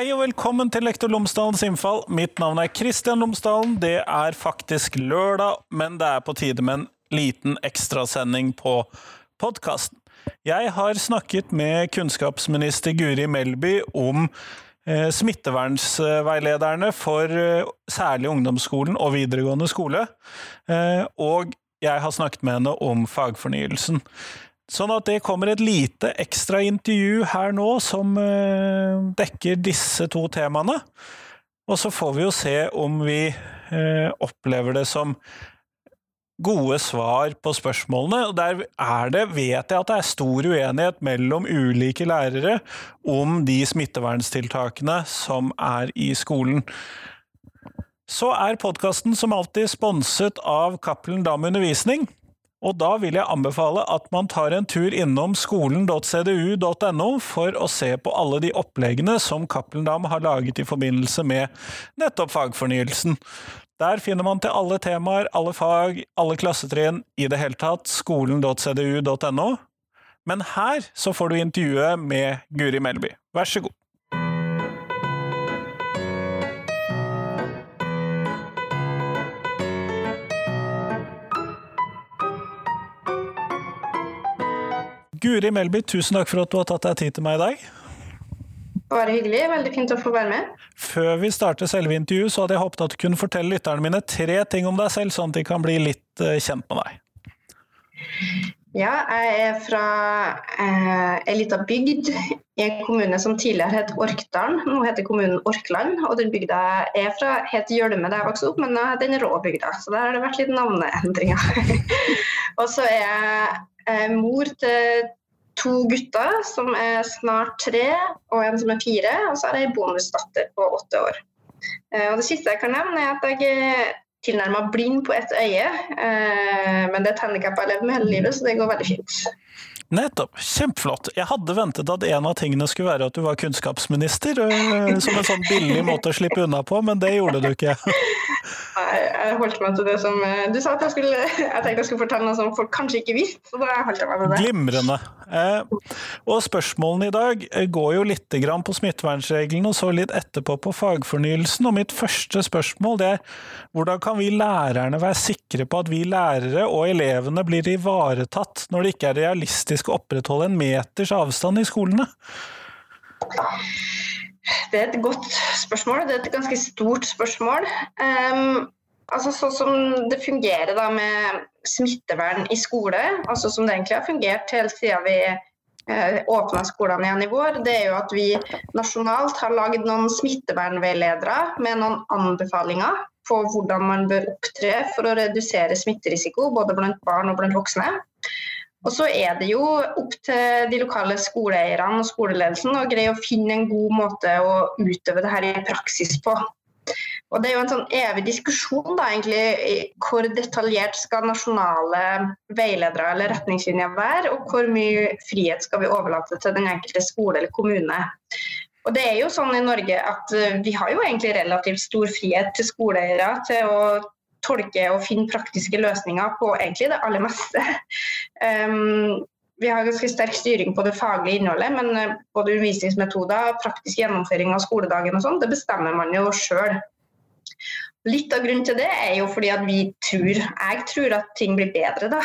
Hei og velkommen til Lektor Lomsdalens innfall. Mitt navn er Kristian Lomsdalen. Det er faktisk lørdag, men det er på tide med en liten ekstrasending på podkasten. Jeg har snakket med kunnskapsminister Guri Melby om eh, smittevernsveilederne for eh, særlig ungdomsskolen og videregående skole. Eh, og jeg har snakket med henne om fagfornyelsen. Sånn at det kommer et lite ekstra intervju her nå som eh, dekker disse to temaene. Og så får vi jo se om vi eh, opplever det som gode svar på spørsmålene. Og der er det, vet jeg at det er stor uenighet mellom ulike lærere om de smitteverntiltakene som er i skolen. Så er podkasten som alltid sponset av Cappelen Dam Undervisning. Og da vil jeg anbefale at man tar en tur innom skolen.cdu.no for å se på alle de oppleggene som Cappelen har laget i forbindelse med nettopp fagfornyelsen. Der finner man til alle temaer, alle fag, alle klassetrinn, i det hele tatt skolen.cdu.no. Men her så får du intervjuet med Guri Melby. Vær så god. Guri Melby, tusen takk for at du har tatt deg tid til meg i dag. Bare hyggelig. Veldig fint å få være med. Før vi starter selve intervjuet, så hadde jeg håpet at du kunne fortelle lytterne mine tre ting om deg selv, sånn at de kan bli litt eh, kjent med deg. Ja, jeg er fra eh, ei lita bygd i en kommune som tidligere het Orkdalen. Nå heter kommunen Orkland. Og den bygda jeg er fra, het Gjølme da jeg vokste opp, men den er rå bygda. Så der har det vært litt navneendringer. og så er jeg eh, mor til to gutter som er snart tre, og en som er fire. Og så har jeg ei bonusdatter på åtte år. Eh, og det siste jeg kan nevne, er at jeg er tilnærma blind på ett øye. Eh, men det er et handikap jeg har levd med hele livet, så det går veldig fint. Nettopp. Kjempeflott. Jeg hadde ventet at en av tingene skulle være at du var kunnskapsminister, øh, som en sånn billig måte å slippe unna på, men det gjorde du ikke. Nei, jeg holdt meg til det som Du sa at jeg skulle Jeg tenkte jeg skulle fortelle noe som folk kanskje ikke visste, så da holdt jeg meg til det. Glimrende. Eh, og spørsmålene i dag eh, går jo litt på smittevernreglene, og så litt etterpå på fagfornyelsen. Og mitt første spørsmål er hvordan kan vi lærerne være sikre på at vi lærere og elevene blir ivaretatt når det ikke er realistisk å opprettholde en meters avstand i skolene? Det er et godt spørsmål. Det er et ganske stort spørsmål. Altså Sånn som det fungerer da med smittevern i skole, altså som det egentlig har fungert helt siden vi eh, åpna skolene igjen i vår, det er jo at vi nasjonalt har lagd noen smittevernveiledere med noen anbefalinger på hvordan man bør opptre for å redusere smitterisiko, både blant barn og blant voksne. Og så er det jo opp til de lokale skoleeierne og skoleledelsen å greie å finne en god måte å utøve det her i praksis på. Og Det er jo en sånn evig diskusjon da, egentlig, hvor detaljert skal nasjonale veiledere eller retningslinjer være, og hvor mye frihet skal vi overlate til den enkelte skole eller kommune. Og det er jo sånn i Norge at Vi har jo egentlig relativt stor frihet til skoleeiere til å tolke og finne praktiske løsninger på egentlig det aller meste. Um, vi har ganske sterk styring på det faglige innholdet, men eh, både undervisningsmetoder, praktisk gjennomføring av skoledagen og sånn, det bestemmer man jo sjøl. Litt av grunnen til det er jo fordi at vi tror Jeg tror at ting blir bedre, da.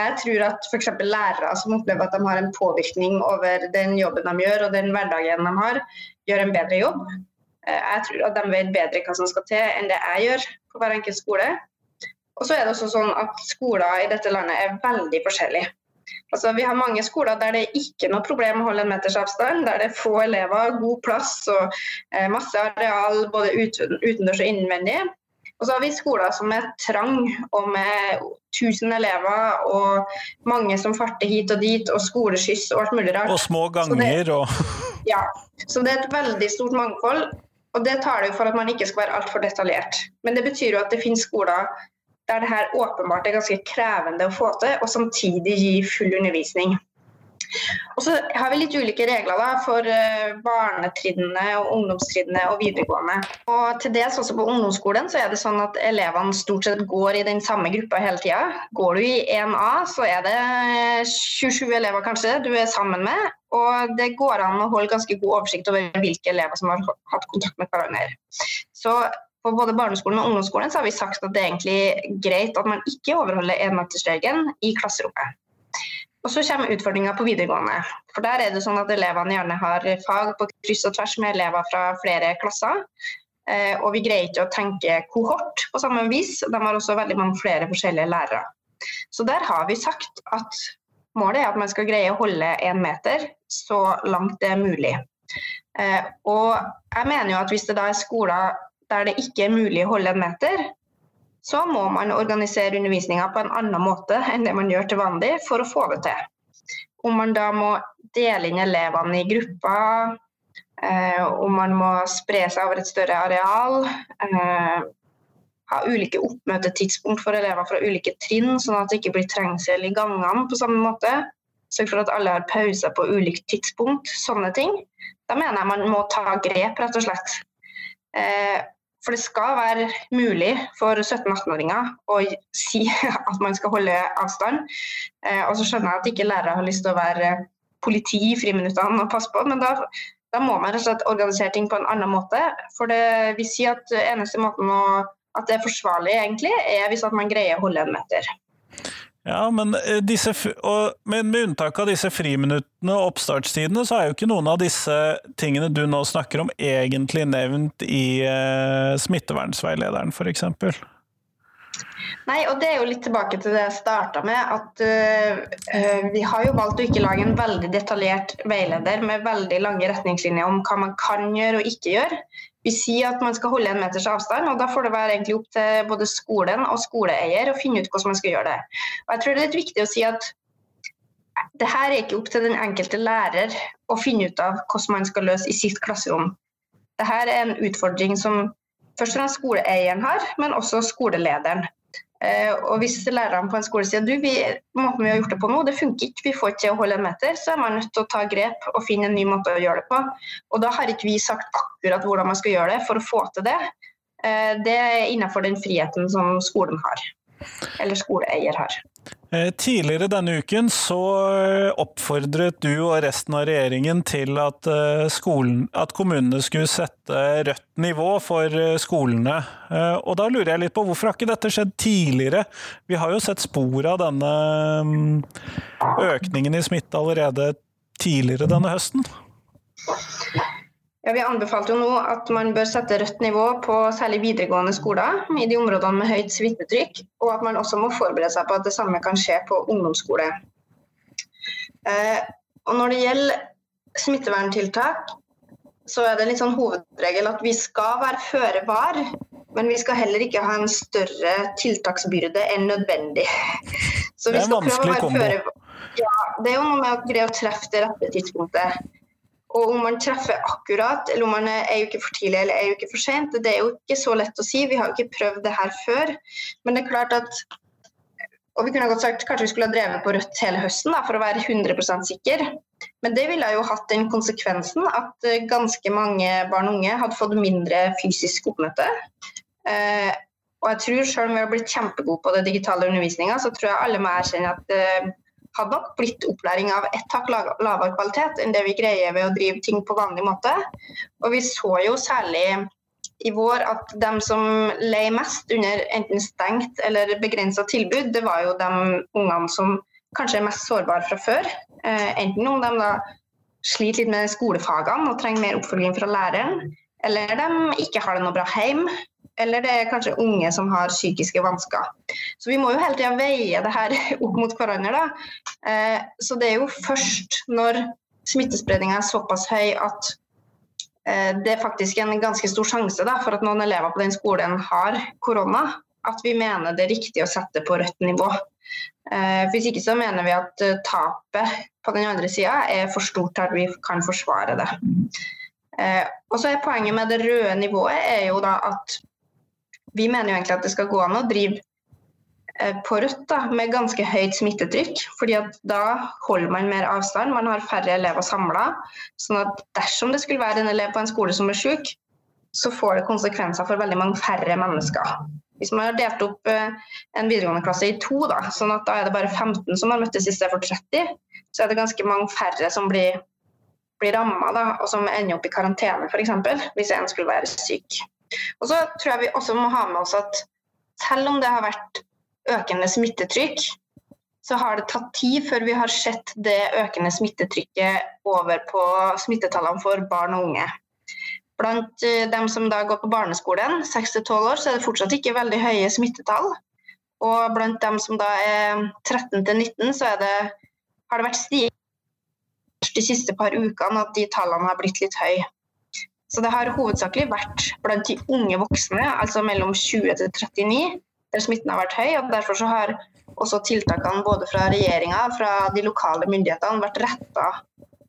Jeg tror at f.eks. lærere som opplever at de har en påvirkning over den jobben de gjør og den hverdagen de har, gjør en bedre jobb. Eh, jeg tror at de vet bedre hva som skal til enn det jeg gjør på hver enkelt skole. Og så er det også sånn at skoler i dette landet er veldig forskjellige. Altså, vi har mange skoler der det ikke er noe problem å holde en meters avstand, der det er få elever, god plass og eh, masse areal både utendørs og innvendig. Og så har vi skoler som er trang og med 1000 elever og mange som farter hit og dit, og skoleskyss og alt mulig rart. Og små ganger og Ja. Så det er et veldig stort mangfold. Og Det tar det jo for at man ikke skal være altfor detaljert. Men det betyr jo at det finnes skoler der det her åpenbart er ganske krevende å få til, og samtidig gi full undervisning. Og så har vi litt ulike regler da, for uh, barnetrinnene, og ungdomstrinnene og videregående. Og til dels også på ungdomsskolen så er det sånn at elevene stort sett går i den samme gruppa hele tida. Går du i 1A, så er det 27 elever kanskje du er sammen med, Og det går an å holde ganske god oversikt over hvilke elever som har hatt kontakt med hverandre. Så på både barneskolen og ungdomsskolen har vi sagt at det er egentlig greit at man ikke overholder enmetersregelen i klasserommet. Og Så kommer utfordringa på videregående. For Der er det sånn at elevene gjerne har fag på kryss og tvers med elever fra flere klasser. Eh, og vi greier ikke å tenke kohort på samme vis. De har også veldig mange flere forskjellige lærere. Så der har vi sagt at målet er at man skal greie å holde én meter så langt det er mulig. Eh, og jeg mener jo at hvis det da er skoler der det ikke er mulig å holde en meter, så må man organisere undervisninga på en annen måte enn det man gjør til vanlig for å få det til. Om man da må dele inn elevene i grupper, eh, om man må spre seg over et større areal, eh, ha ulike oppmøtetidspunkt for elever fra ulike trinn, sånn at det ikke blir trengsel i gangene på samme måte. Sørg for at alle har pauser på ulikt tidspunkt, sånne ting. Da mener jeg man må ta grep, rett og slett. Eh, for det skal være mulig for 17-18-åringer å si at man skal holde avstand. Eh, og så skjønner jeg at ikke lærere har lyst til å være politi i friminuttene og passe på, men da, da må man rett og slett organisere ting på en annen måte. For det vil si at eneste måten å, at det er forsvarlig, egentlig, er hvis man greier å holde en meter. Ja, men, eh, disse, og, men, med unntak av disse friminuttene og oppstartstidene, så er jo ikke noen av disse tingene du nå snakker om, egentlig nevnt i eh, smittevernveilederen, f.eks. Nei, og det er jo litt tilbake til det jeg starta med. At uh, vi har jo valgt å ikke lage en veldig detaljert veileder med veldig lange retningslinjer om hva man kan gjøre og ikke gjøre. Vi sier at man skal holde en meters avstand, og da får det være opp til både skolen og skoleeier å finne ut hvordan man skal gjøre det. Og jeg tror det er litt viktig å si at det her er ikke opp til den enkelte lærer å finne ut av hvordan man skal løse i sitt klasserom. Dette er en utfordring som først og fremst skoleeieren har, men også skolelederen. Eh, og hvis lærerne på en skole sier du, vi, måten vi har gjort det på nå, det funker ikke, vi får ikke til å holde en meter, så er man nødt til å ta grep og finne en ny måte å gjøre det på. Og da har ikke vi sagt akkurat hvordan man skal gjøre det for å få til det. Eh, det er innenfor den friheten som skolen har, eller skoleeier har. Eh, tidligere denne uken så eh, oppfordret du og resten av regjeringen til at, eh, skolen, at, kommunene skulle sette rødt nivå for skolene. Og da lurer jeg litt på hvorfor har ikke dette skjedd tidligere? Vi har jo sett spor av denne mm, økningen i smitte allerede tidligere denne høsten. Ja, vi anbefalte jo nå at man bør sette rødt nivå på særlig videregående skoler i de områdene med høyt smittetrykk, og at man også må forberede seg på at det samme kan skje på ungdomsskole. Eh, og når det gjelder smitteverntiltak, så er det litt sånn hovedregel at vi skal være føre var, men vi skal heller ikke ha en større tiltaksbyrde enn nødvendig. Så vi skal prøve å være føre ja, Det er jo noe med å greie å treffe det rette tidspunktet. Og om man treffer akkurat, eller om man er ei uke for tidlig eller ei uke for sent, det er jo ikke så lett å si. Vi har jo ikke prøvd det her før. Men det er klart at og vi kunne godt sagt Kanskje vi skulle ha drevet på rødt hele høsten da, for å være 100% sikre. Men det ville jo hatt den konsekvensen at eh, ganske mange barn og unge hadde fått mindre fysisk oppmøte. Eh, og jeg tror selv om vi har blitt kjempegode på det digitale undervisninga, så tror jeg alle må erkjenne at eh, hadde nok blitt opplæring av ett hakk lavere kvalitet enn det vi greier ved å drive ting på vanlig måte. Og vi så jo særlig i vår at de som lei mest under enten stengt eller begrensa tilbud, det var jo de ungene som kanskje er mest sårbare fra før. Eh, enten om de da sliter litt med skolefagene og trenger mer oppfølging fra læreren, eller de ikke har det noe bra hjemme, eller det er kanskje unge som har psykiske vansker. Så vi må jo hele tida veie det her opp mot hverandre. Da. Eh, så det er jo først når smittespredninga er såpass høy at eh, det er faktisk en ganske stor sjanse da, for at noen elever på den skolen har korona, at vi mener det er riktig å sette på rødt nivå. Eh, hvis ikke så mener vi at tapet på den andre sida er for stort til at vi kan forsvare det. Og så er Poenget med det røde nivået er jo da at vi mener jo egentlig at det skal gå an å drive eh, på rødt da, med ganske høyt smittetrykk. fordi at Da holder man mer avstand, man har færre elever samla. Sånn at dersom det skulle være en elev på en skole som er syk, så får det konsekvenser for veldig mange færre mennesker. Hvis man har delt opp eh, en videregående klasse i to, da, sånn at da er det bare 15 som har møttes i stedet for 30, så er det ganske mange færre som blir blir ramma, og som ender opp i karantene f.eks. hvis en skulle være syk. Og så tror jeg vi også må ha med oss at selv om det har vært økende smittetrykk, så har det tatt tid før vi har sett det økende smittetrykket over på smittetallene for barn og unge. Blant eh, dem som da går på barneskolen, 6-12 år, så er det fortsatt ikke veldig høye smittetall. Og blant dem som da er 13-19, så det, har det vært stigning de siste par ukene at de tallene har blitt litt høye. Så det har hovedsakelig vært blant de unge voksne, altså mellom 20 til 39, der smitten har vært høy. og Derfor så har også tiltakene både fra regjeringa og fra de lokale myndighetene vært retta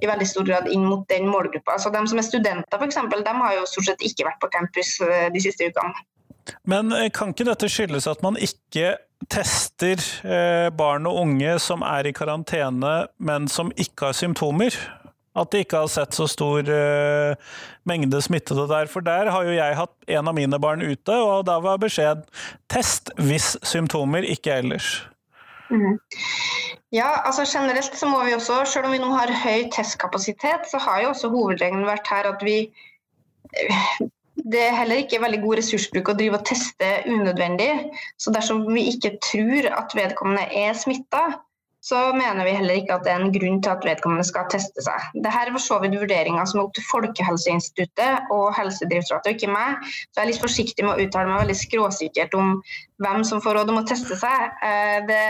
i veldig stor grad inn mot den målgruppa. Så De som er studenter, f.eks., de har jo stort sett ikke vært på campus eh, de siste ukene. Men eh, kan ikke dette skyldes at man ikke tester eh, barn og unge som er i karantene, men som ikke har symptomer? At de ikke har sett så stor uh, mengde smittede der. For der har jo jeg hatt en av mine barn ute, og da var beskjed test hvis symptomer, ikke ellers. Mm. Ja, altså generelt så må vi også, selv om vi nå har høy testkapasitet, så har jo også hovedregelen vært her at vi det er heller ikke veldig god ressursbruk å drive og teste unødvendig. Så dersom vi ikke tror at vedkommende er smitta, så mener vi heller ikke at det er en grunn til at vedkommende skal teste seg. Dette for så vidt vurderinger som er opp til Folkehelseinstituttet og Helsedirektoratet, og ikke meg. Så jeg er litt forsiktig med å uttale meg veldig skråsikkert om hvem som får råd om å teste seg. Eh, det,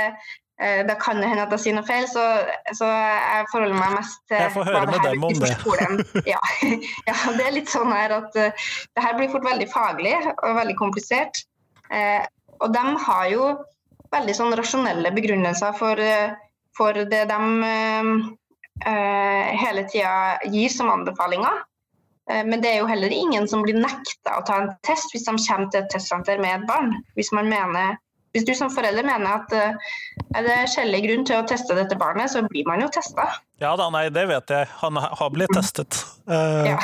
eh, da kan det hende at jeg sier noe feil, så, så jeg forholder meg mest til Jeg får høre med dem om det. Ja. ja. det er litt sånn her at uh, det her blir fort veldig faglig og veldig komplisert. Og de har jo veldig sånn rasjonelle begrunnelser for, eh, for det de eh, hele tida gir som anbefalinger. Eh, men det er jo heller ingen som blir nekta å ta en test hvis de kommer til et testsenter med et barn. Hvis man mener hvis du som forelder mener at uh, er det skjellig grunn til å teste dette barnet, så blir man jo testa. Ja da, nei, det vet jeg. Han har blitt testet. Uh, ja.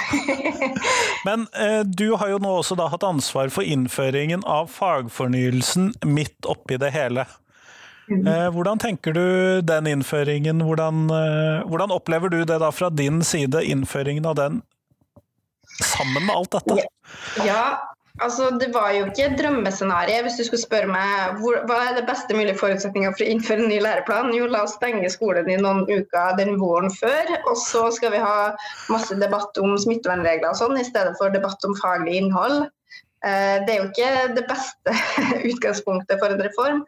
men uh, du har jo nå også da hatt ansvar for innføringen av fagfornyelsen midt oppi det hele. Mm. Hvordan tenker du den innføringen? Hvordan, hvordan opplever du det da fra din side, innføringen av den sammen med alt dette? Ja, Altså, Det var jo ikke et drømmescenario. hvis du skulle spørre meg hvor, hva er det beste mulige forutsetninga for å innføre en ny læreplan. Jo, la oss stenge skolen i noen uker den våren før, og så skal vi ha masse debatt om smittevernregler og sånn, i stedet for debatt om faglig innhold. Eh, det er jo ikke det beste utgangspunktet for en reform.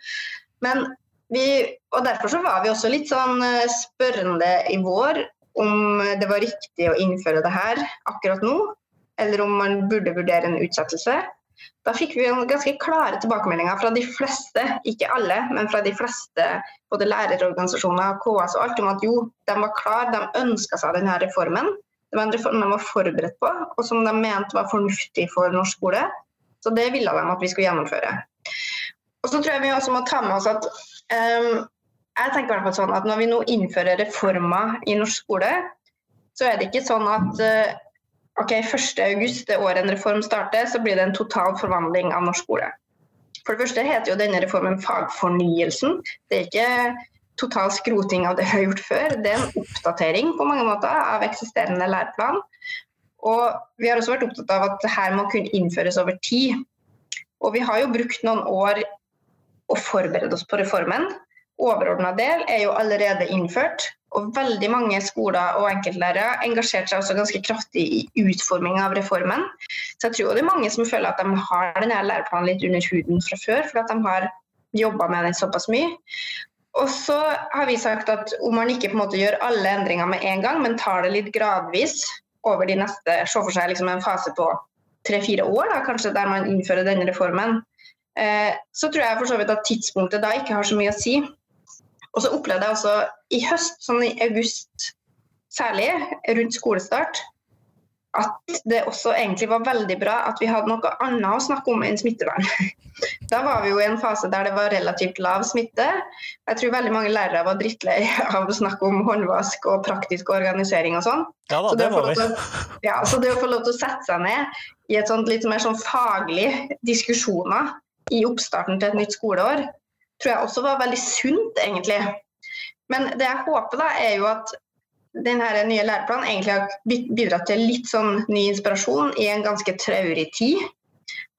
Men vi, og Derfor så var vi også litt sånn eh, spørrende i vår om det var riktig å innføre det her akkurat nå eller om man burde vurdere en utsettelse. Da fikk vi ganske klare tilbakemeldinger fra de fleste, ikke alle, men fra de fleste både lærerorganisasjoner, KS og alt, om at jo, de var klare, de ønska seg denne reformen. Det var en reform de var forberedt på, og som de mente var fornuftig for norsk skole. Så det ville de at vi skulle gjennomføre. Og så tror jeg vi også må ta med oss at um, jeg tenker i hvert fall sånn at Når vi nå innfører reformer i norsk skole, så er det ikke sånn at uh, ok, 1.8, det året en reform starter, så blir det en total forvandling av norsk skole. For det første heter jo denne reformen fagfornyelsen. Det er ikke total skroting av det vi har gjort før. Det er en oppdatering på mange måter av eksisterende læreplan. Og vi har også vært opptatt av at dette må kunne innføres over tid. Og vi har jo brukt noen år å forberede oss på reformen. Overordna del er jo allerede innført. Og veldig mange skoler og enkeltlærere engasjerte seg også ganske kraftig i utforminga av reformen. Så jeg tror det er mange som føler at de har denne læreplanen litt under huden fra før, fordi at de har jobba med den såpass mye. Og så har vi sagt at om man ikke på en måte gjør alle endringer med en gang, men tar det litt gradvis over de neste Se for seg liksom en fase på tre-fire år, da, kanskje, der man innfører denne reformen. Eh, så tror jeg for så vidt at tidspunktet da ikke har så mye å si. Og så opplevde jeg også i høst, sånn i august særlig, rundt skolestart, at det også egentlig var veldig bra at vi hadde noe annet å snakke om enn smittevern. Da var vi jo i en fase der det var relativt lav smitte. Jeg tror veldig mange lærere var drittlei av å snakke om håndvask og praktisk organisering og sånn. Ja da, det var vi. Ja, så det å få lov til å sette seg ned i et sånt litt mer sånn faglig diskusjoner i oppstarten til et nytt skoleår, tror jeg også var veldig sunt, egentlig. Men det jeg håper, da, er jo at den nye læreplanen egentlig har bidratt til litt sånn ny inspirasjon i en ganske traurig tid.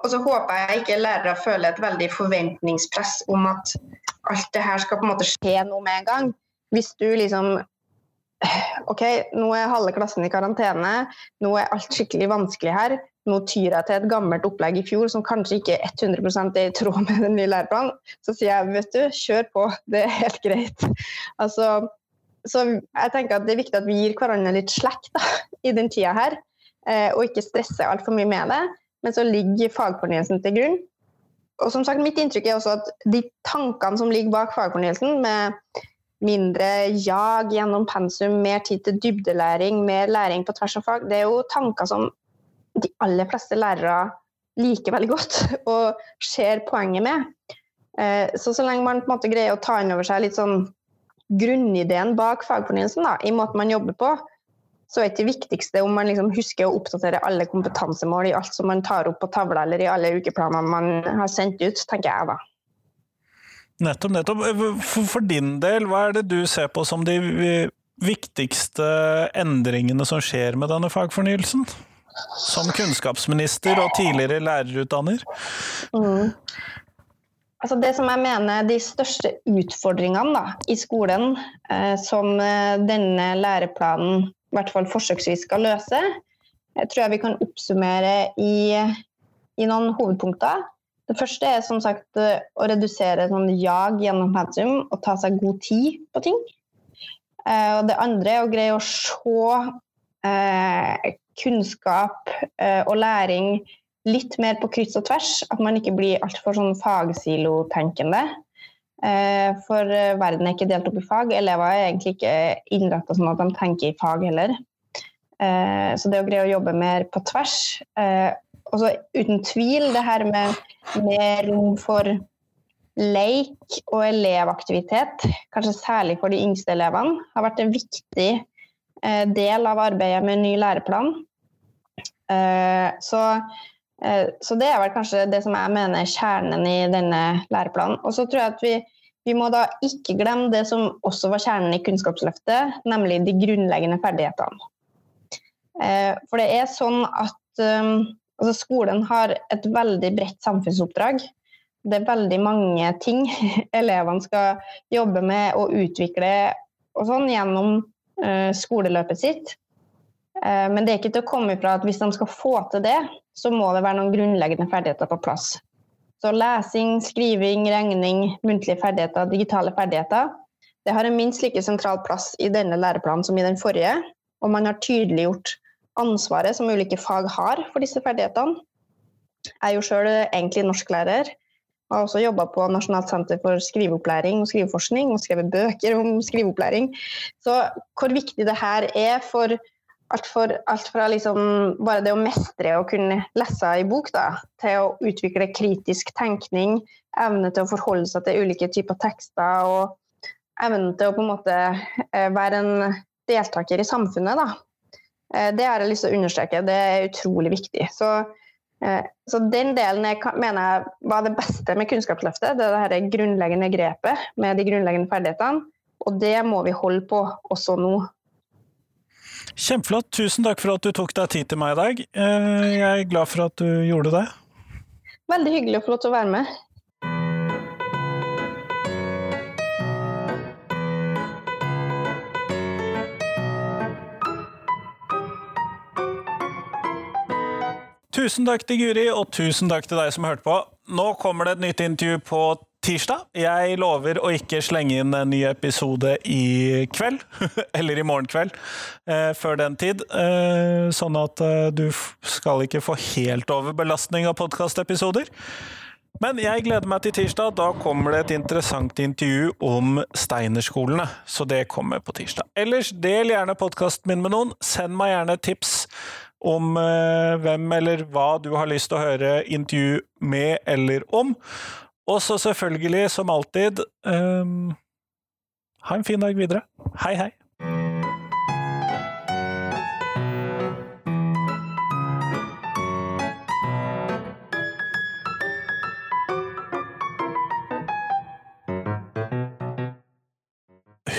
Og så håper jeg ikke lærere føler et veldig forventningspress om at alt det her skal på en måte skje noe med en gang. Hvis du liksom OK, nå er halve klassen i karantene, nå er alt skikkelig vanskelig her. Nå tyr jeg til et gammelt opplegg i fjor som kanskje ikke 100 er i tråd med den nye læreplanen. Så sier jeg vet du, kjør på, det er helt greit. Altså, så jeg tenker at det er viktig at vi gir hverandre litt slack da, i den tida her, eh, og ikke stresser altfor mye med det. Men så ligger fagfornyelsen til grunn. Og som sagt, Mitt inntrykk er også at de tankene som ligger bak fagfornyelsen, med mindre jag gjennom pensum, mer tid til dybdelæring, mer læring på tvers av fag, det er jo tanker som de aller fleste lærere liker veldig godt og ser poenget med. Eh, så så lenge man på en måte greier å ta inn over seg litt sånn grunnideen bak fagfornyelsen, da, i måten man jobber på, så er ikke det viktigste om man liksom husker å oppdatere alle kompetansemål i alt som man tar opp på tavla eller i alle ukeplanene man har sendt ut, tenker jeg da. Nettopp, nettopp. For din del, hva er det du ser på som de viktigste endringene som skjer med denne fagfornyelsen? Som kunnskapsminister og tidligere lærerutdanner? Mm. Altså det som jeg mener de største utfordringene da, i skolen, eh, som eh, denne læreplanen i hvert fall forsøksvis skal løse, jeg tror jeg vi kan oppsummere i, i noen hovedpunkter. Det første er som sagt eh, å redusere sånn jag gjennom pensum og ta seg god tid på ting. Eh, og det andre er å greie å se eh, kunnskap eh, og læring litt mer på kryss og tvers. At man ikke blir altfor sånn fagsilotenkende. Eh, for eh, verden er ikke delt opp i fag. Elever er egentlig ikke innretta sånn at de tenker i fag heller. Så det å greie å jobbe mer på tvers Og så uten tvil det her med mer rom for leik og elevaktivitet, kanskje særlig for de yngste elevene, har vært en viktig del av arbeidet med ny læreplan. Så Eh, så det er vel kanskje det som jeg mener er kjernen i denne læreplanen. Og så tror jeg at vi, vi, må da ikke glemme det som også var kjernen i Kunnskapsløftet, nemlig de grunnleggende ferdighetene. Eh, for det er sånn at altså skolen har et veldig bredt samfunnsoppdrag. Det er veldig mange ting elevene skal jobbe med og utvikle og sånn gjennom skoleløpet sitt. Uh, men det er ikke til å komme ifra at hvis de skal få til det, så må det være noen grunnleggende ferdigheter på plass. Så lesing, skriving, regning, muntlige ferdigheter, digitale ferdigheter. Det har en minst like sentral plass i denne læreplanen som i den forrige. Og man har tydeliggjort ansvaret som ulike fag har for disse ferdighetene. Jeg er jo sjøl egentlig norsklærer. Jeg har også jobba på Nasjonalt senter for skriveopplæring og skriveforskning og skrevet bøker om skriveopplæring. Så hvor viktig det her er for alt, for, alt fra liksom bare det å mestre å kunne lese i bok, da, til å utvikle kritisk tenkning, evne til å forholde seg til ulike typer tekster og evne til å på en måte eh, være en deltaker i samfunnet. Da. Eh, det har jeg lyst til å understreke, det er utrolig viktig. Så, så den delen jeg mener jeg var det beste med Kunnskapsløftet. Det er det grunnleggende grepet med de grunnleggende ferdighetene. Og det må vi holde på også nå. Kjempeflott. Tusen takk for at du tok deg tid til meg i dag. Eh, jeg er glad for at du gjorde det. Veldig hyggelig å få lov til å være med. Tusen takk til Guri, og tusen takk til deg som hørte på. Nå kommer det et nytt intervju på tirsdag. Jeg lover å ikke slenge inn en ny episode i kveld, eller i morgen kveld, eh, før den tid. Eh, sånn at eh, du skal ikke få helt overbelastning av podkastepisoder. Men jeg gleder meg til tirsdag. Da kommer det et interessant intervju om Steinerskolene. Så det kommer på tirsdag. Ellers, del gjerne podkasten min med noen. Send meg gjerne tips om eh, hvem eller hva du har lyst til å høre intervju med eller om. Og så selvfølgelig, som alltid um, Ha en fin dag videre. Hei, hei.